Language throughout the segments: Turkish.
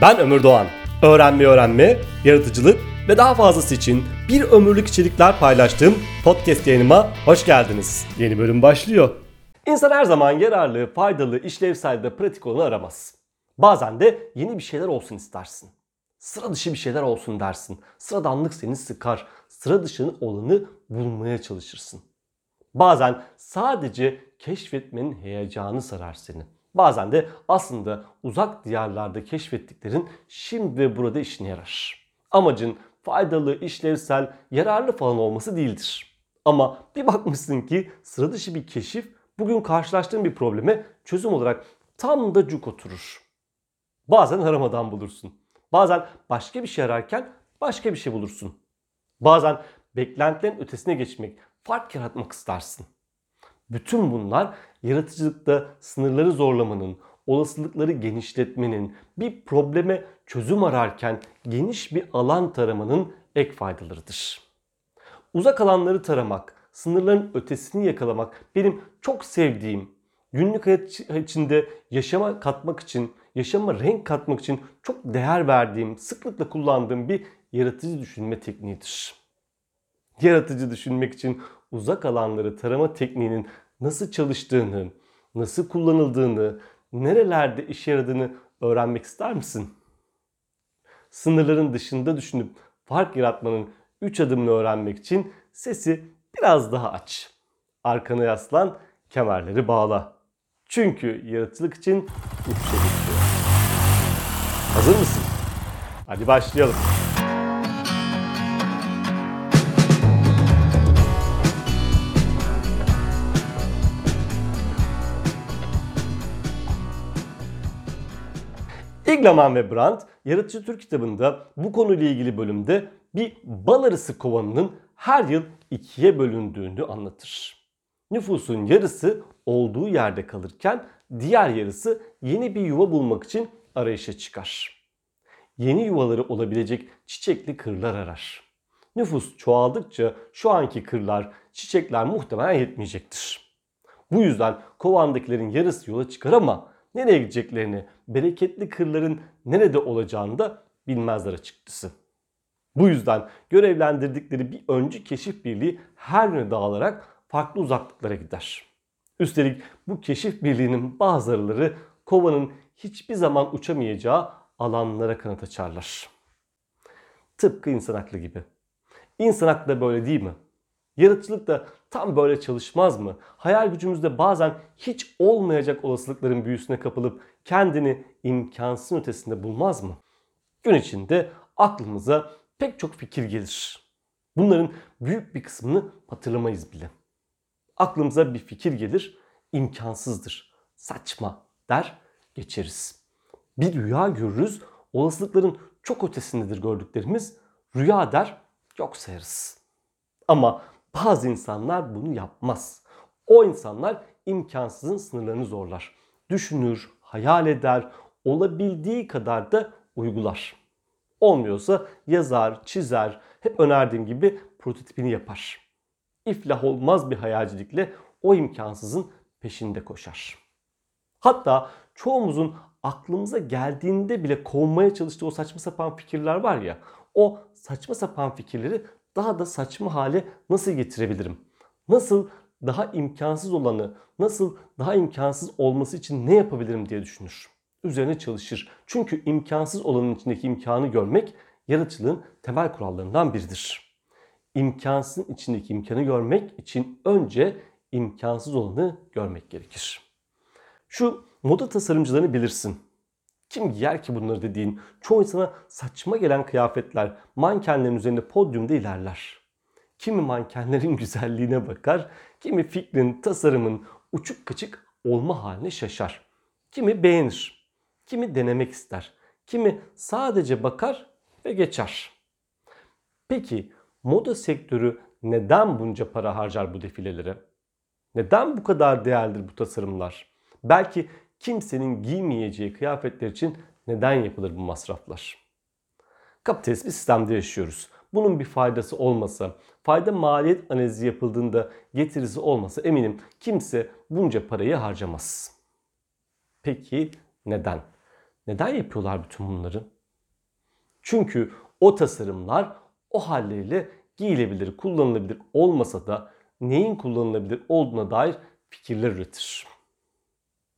Ben Ömür Doğan. Öğrenme öğrenme, yaratıcılık ve daha fazlası için bir ömürlük içerikler paylaştığım podcast yayınıma hoş geldiniz. Yeni bölüm başlıyor. İnsan her zaman yararlı, faydalı, işlevsel ve pratik olanı aramaz. Bazen de yeni bir şeyler olsun istersin. Sıra dışı bir şeyler olsun dersin. Sıradanlık seni sıkar. Sıra dışı olanı bulmaya çalışırsın. Bazen sadece keşfetmenin heyecanı sarar seni. Bazen de aslında uzak diyarlarda keşfettiklerin şimdi ve burada işine yarar. Amacın faydalı, işlevsel, yararlı falan olması değildir. Ama bir bakmışsın ki sıra dışı bir keşif bugün karşılaştığın bir probleme çözüm olarak tam da cuk oturur. Bazen aramadan bulursun. Bazen başka bir şey ararken başka bir şey bulursun. Bazen beklentilerin ötesine geçmek, fark yaratmak istersin. Bütün bunlar yaratıcılıkta sınırları zorlamanın, olasılıkları genişletmenin, bir probleme çözüm ararken geniş bir alan taramanın ek faydalarıdır. Uzak alanları taramak, sınırların ötesini yakalamak benim çok sevdiğim, günlük hayat içinde yaşama katmak için, yaşama renk katmak için çok değer verdiğim, sıklıkla kullandığım bir yaratıcı düşünme tekniğidir. Yaratıcı düşünmek için uzak alanları tarama tekniğinin nasıl çalıştığını, nasıl kullanıldığını, nerelerde işe yaradığını öğrenmek ister misin? Sınırların dışında düşünüp fark yaratmanın 3 adımını öğrenmek için sesi biraz daha aç. Arkana yaslan, kemerleri bağla. Çünkü yaratıcılık için uçuşa geçiyor. Hazır mısın? Hadi başlayalım. Iglaman ve Brandt Yaratıcı Türk kitabında bu konuyla ilgili bölümde bir bal arısı kovanının her yıl ikiye bölündüğünü anlatır. Nüfusun yarısı olduğu yerde kalırken diğer yarısı yeni bir yuva bulmak için arayışa çıkar. Yeni yuvaları olabilecek çiçekli kırlar arar. Nüfus çoğaldıkça şu anki kırlar, çiçekler muhtemelen yetmeyecektir. Bu yüzden kovandakilerin yarısı yola çıkar ama nereye gideceklerini, bereketli kırların nerede olacağını da bilmezler açıkçası. Bu yüzden görevlendirdikleri bir öncü keşif birliği her yöne dağılarak farklı uzaklıklara gider. Üstelik bu keşif birliğinin bazı arıları kovanın hiçbir zaman uçamayacağı alanlara kanat açarlar. Tıpkı insan aklı gibi. İnsan aklı da böyle değil mi? Yaratıcılık da tam böyle çalışmaz mı? Hayal gücümüzde bazen hiç olmayacak olasılıkların büyüsüne kapılıp kendini imkansızın ötesinde bulmaz mı? Gün içinde aklımıza pek çok fikir gelir. Bunların büyük bir kısmını hatırlamayız bile. Aklımıza bir fikir gelir, imkansızdır, saçma der, geçeriz. Bir rüya görürüz, olasılıkların çok ötesindedir gördüklerimiz, rüya der, yok sayarız. Ama bazı insanlar bunu yapmaz. O insanlar imkansızın sınırlarını zorlar. Düşünür, hayal eder, olabildiği kadar da uygular. Olmuyorsa yazar, çizer, hep önerdiğim gibi prototipini yapar. İflah olmaz bir hayalcilikle o imkansızın peşinde koşar. Hatta çoğumuzun aklımıza geldiğinde bile kovmaya çalıştığı o saçma sapan fikirler var ya, o saçma sapan fikirleri daha da saçma hale nasıl getirebilirim? Nasıl daha imkansız olanı, nasıl daha imkansız olması için ne yapabilirim diye düşünür. Üzerine çalışır. Çünkü imkansız olanın içindeki imkanı görmek yaratıcılığın temel kurallarından biridir. İmkansızın içindeki imkanı görmek için önce imkansız olanı görmek gerekir. Şu moda tasarımcılarını bilirsin. Kim giyer ki bunları dediğin çoğu insana saçma gelen kıyafetler mankenlerin üzerinde podyumda ilerler. Kimi mankenlerin güzelliğine bakar, kimi fikrin, tasarımın uçuk kaçık olma haline şaşar. Kimi beğenir, kimi denemek ister, kimi sadece bakar ve geçer. Peki moda sektörü neden bunca para harcar bu defilelere? Neden bu kadar değerlidir bu tasarımlar? Belki kimsenin giymeyeceği kıyafetler için neden yapılır bu masraflar? Kapitalist bir sistemde yaşıyoruz. Bunun bir faydası olmasa, fayda maliyet analizi yapıldığında getirisi olmasa eminim kimse bunca parayı harcamaz. Peki neden? Neden yapıyorlar bütün bunları? Çünkü o tasarımlar o halleriyle giyilebilir, kullanılabilir olmasa da neyin kullanılabilir olduğuna dair fikirler üretir.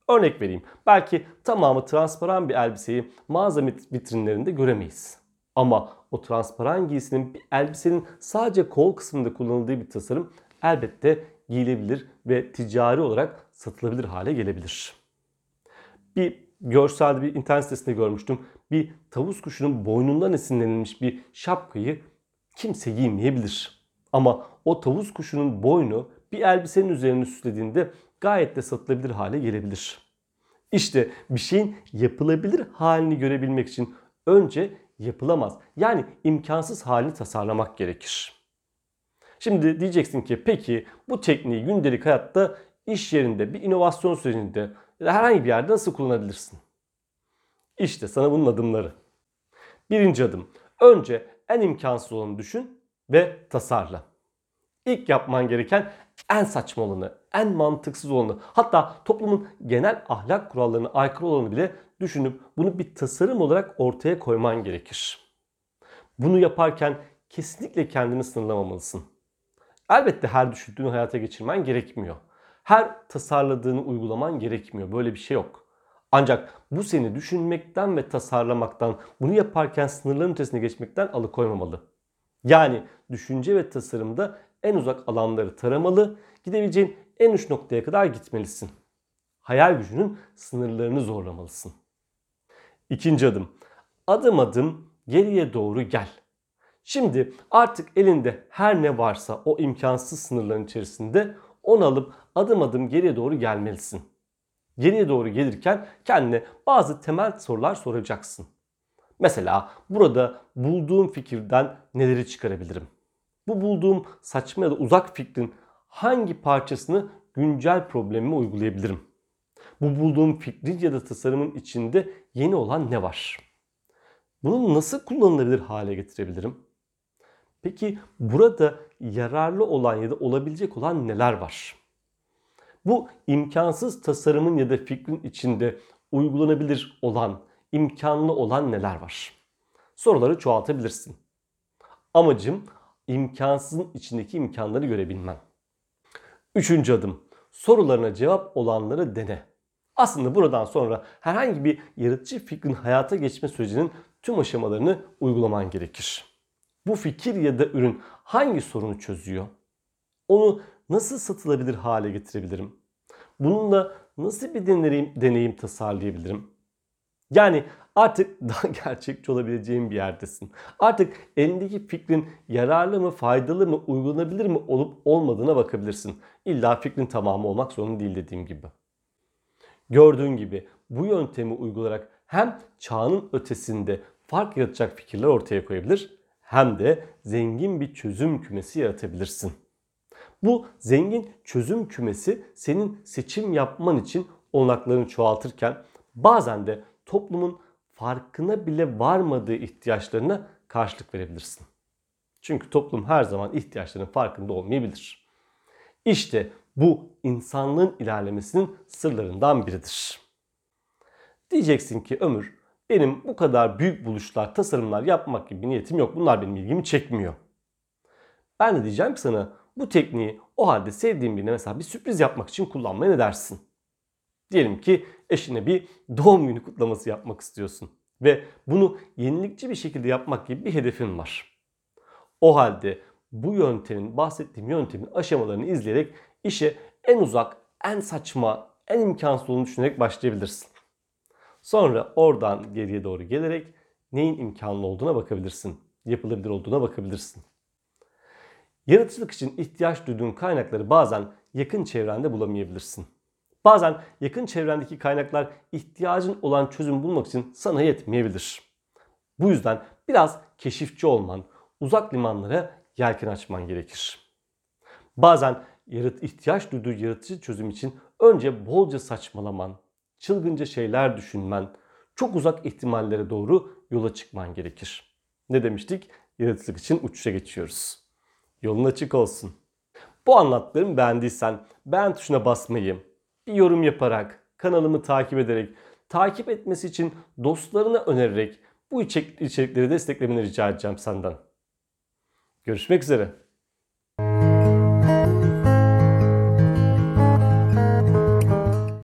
Örnek vereyim. Belki tamamı transparan bir elbiseyi mağaza vitrinlerinde göremeyiz. Ama o transparan giysinin elbisenin sadece kol kısmında kullanıldığı bir tasarım elbette giyilebilir ve ticari olarak satılabilir hale gelebilir. Bir görselde bir internet sitesinde görmüştüm. Bir tavus kuşunun boynundan esinlenilmiş bir şapkayı kimse giymeyebilir. Ama o tavus kuşunun boynu bir elbisenin üzerine süslediğinde gayet de satılabilir hale gelebilir. İşte bir şeyin yapılabilir halini görebilmek için önce yapılamaz yani imkansız halini tasarlamak gerekir. Şimdi diyeceksin ki peki bu tekniği gündelik hayatta iş yerinde bir inovasyon sürecinde herhangi bir yerde nasıl kullanabilirsin? İşte sana bunun adımları. Birinci adım. Önce en imkansız olanı düşün ve tasarla. İlk yapman gereken en saçma olanı, en mantıksız olanı, hatta toplumun genel ahlak kurallarına aykırı olanı bile düşünüp bunu bir tasarım olarak ortaya koyman gerekir. Bunu yaparken kesinlikle kendini sınırlamamalısın. Elbette her düşündüğünü hayata geçirmen gerekmiyor. Her tasarladığını uygulaman gerekmiyor. Böyle bir şey yok. Ancak bu seni düşünmekten ve tasarlamaktan, bunu yaparken sınırların ötesine geçmekten alıkoymamalı. Yani düşünce ve tasarımda en uzak alanları taramalı, gidebileceğin en uç noktaya kadar gitmelisin. Hayal gücünün sınırlarını zorlamalısın. İkinci adım. Adım adım geriye doğru gel. Şimdi artık elinde her ne varsa o imkansız sınırların içerisinde onu alıp adım adım geriye doğru gelmelisin. Geriye doğru gelirken kendine bazı temel sorular soracaksın. Mesela burada bulduğum fikirden neleri çıkarabilirim? Bu bulduğum saçma ya da uzak fikrin hangi parçasını güncel problemime uygulayabilirim? Bu bulduğum fikrin ya da tasarımın içinde yeni olan ne var? Bunu nasıl kullanılabilir hale getirebilirim? Peki burada yararlı olan ya da olabilecek olan neler var? Bu imkansız tasarımın ya da fikrin içinde uygulanabilir olan, imkanlı olan neler var? Soruları çoğaltabilirsin. Amacım imkansızın içindeki imkanları görebilmen. Üçüncü adım. Sorularına cevap olanları dene. Aslında buradan sonra herhangi bir yaratıcı fikrin hayata geçme sürecinin tüm aşamalarını uygulaman gerekir. Bu fikir ya da ürün hangi sorunu çözüyor? Onu nasıl satılabilir hale getirebilirim? Bununla nasıl bir deneyim, deneyim tasarlayabilirim? Yani artık daha gerçekçi olabileceğin bir yerdesin. Artık elindeki fikrin yararlı mı, faydalı mı, uygulanabilir mi olup olmadığına bakabilirsin. İlla fikrin tamamı olmak zorunda değil dediğim gibi. Gördüğün gibi bu yöntemi uygulayarak hem çağının ötesinde fark yaratacak fikirler ortaya koyabilir hem de zengin bir çözüm kümesi yaratabilirsin. Bu zengin çözüm kümesi senin seçim yapman için olanaklarını çoğaltırken bazen de toplumun farkına bile varmadığı ihtiyaçlarına karşılık verebilirsin. Çünkü toplum her zaman ihtiyaçlarının farkında olmayabilir. İşte bu insanlığın ilerlemesinin sırlarından biridir. Diyeceksin ki Ömür benim bu kadar büyük buluşlar, tasarımlar yapmak gibi bir niyetim yok. Bunlar benim ilgimi çekmiyor. Ben de diyeceğim ki sana bu tekniği o halde sevdiğin birine mesela bir sürpriz yapmak için kullanmaya ne dersin? Diyelim ki eşine bir doğum günü kutlaması yapmak istiyorsun ve bunu yenilikçi bir şekilde yapmak gibi bir hedefin var. O halde bu yöntemin, bahsettiğim yöntemin aşamalarını izleyerek işe en uzak, en saçma, en imkansız olduğunu düşünerek başlayabilirsin. Sonra oradan geriye doğru gelerek neyin imkanlı olduğuna bakabilirsin. Yapılabilir olduğuna bakabilirsin. Yaratıcılık için ihtiyaç duyduğun kaynakları bazen yakın çevrende bulamayabilirsin. Bazen yakın çevrendeki kaynaklar ihtiyacın olan çözüm bulmak için sana yetmeyebilir. Bu yüzden biraz keşifçi olman, uzak limanlara yelken açman gerekir. Bazen yarat ihtiyaç duyduğu yaratıcı çözüm için önce bolca saçmalaman, çılgınca şeyler düşünmen, çok uzak ihtimallere doğru yola çıkman gerekir. Ne demiştik? Yaratıcılık için uçuşa geçiyoruz. Yolun açık olsun. Bu anlattıklarımı beğendiysen beğen tuşuna basmayı, bir yorum yaparak, kanalımı takip ederek takip etmesi için dostlarına önererek bu içerik- içerikleri desteklemeni rica edeceğim senden. Görüşmek üzere.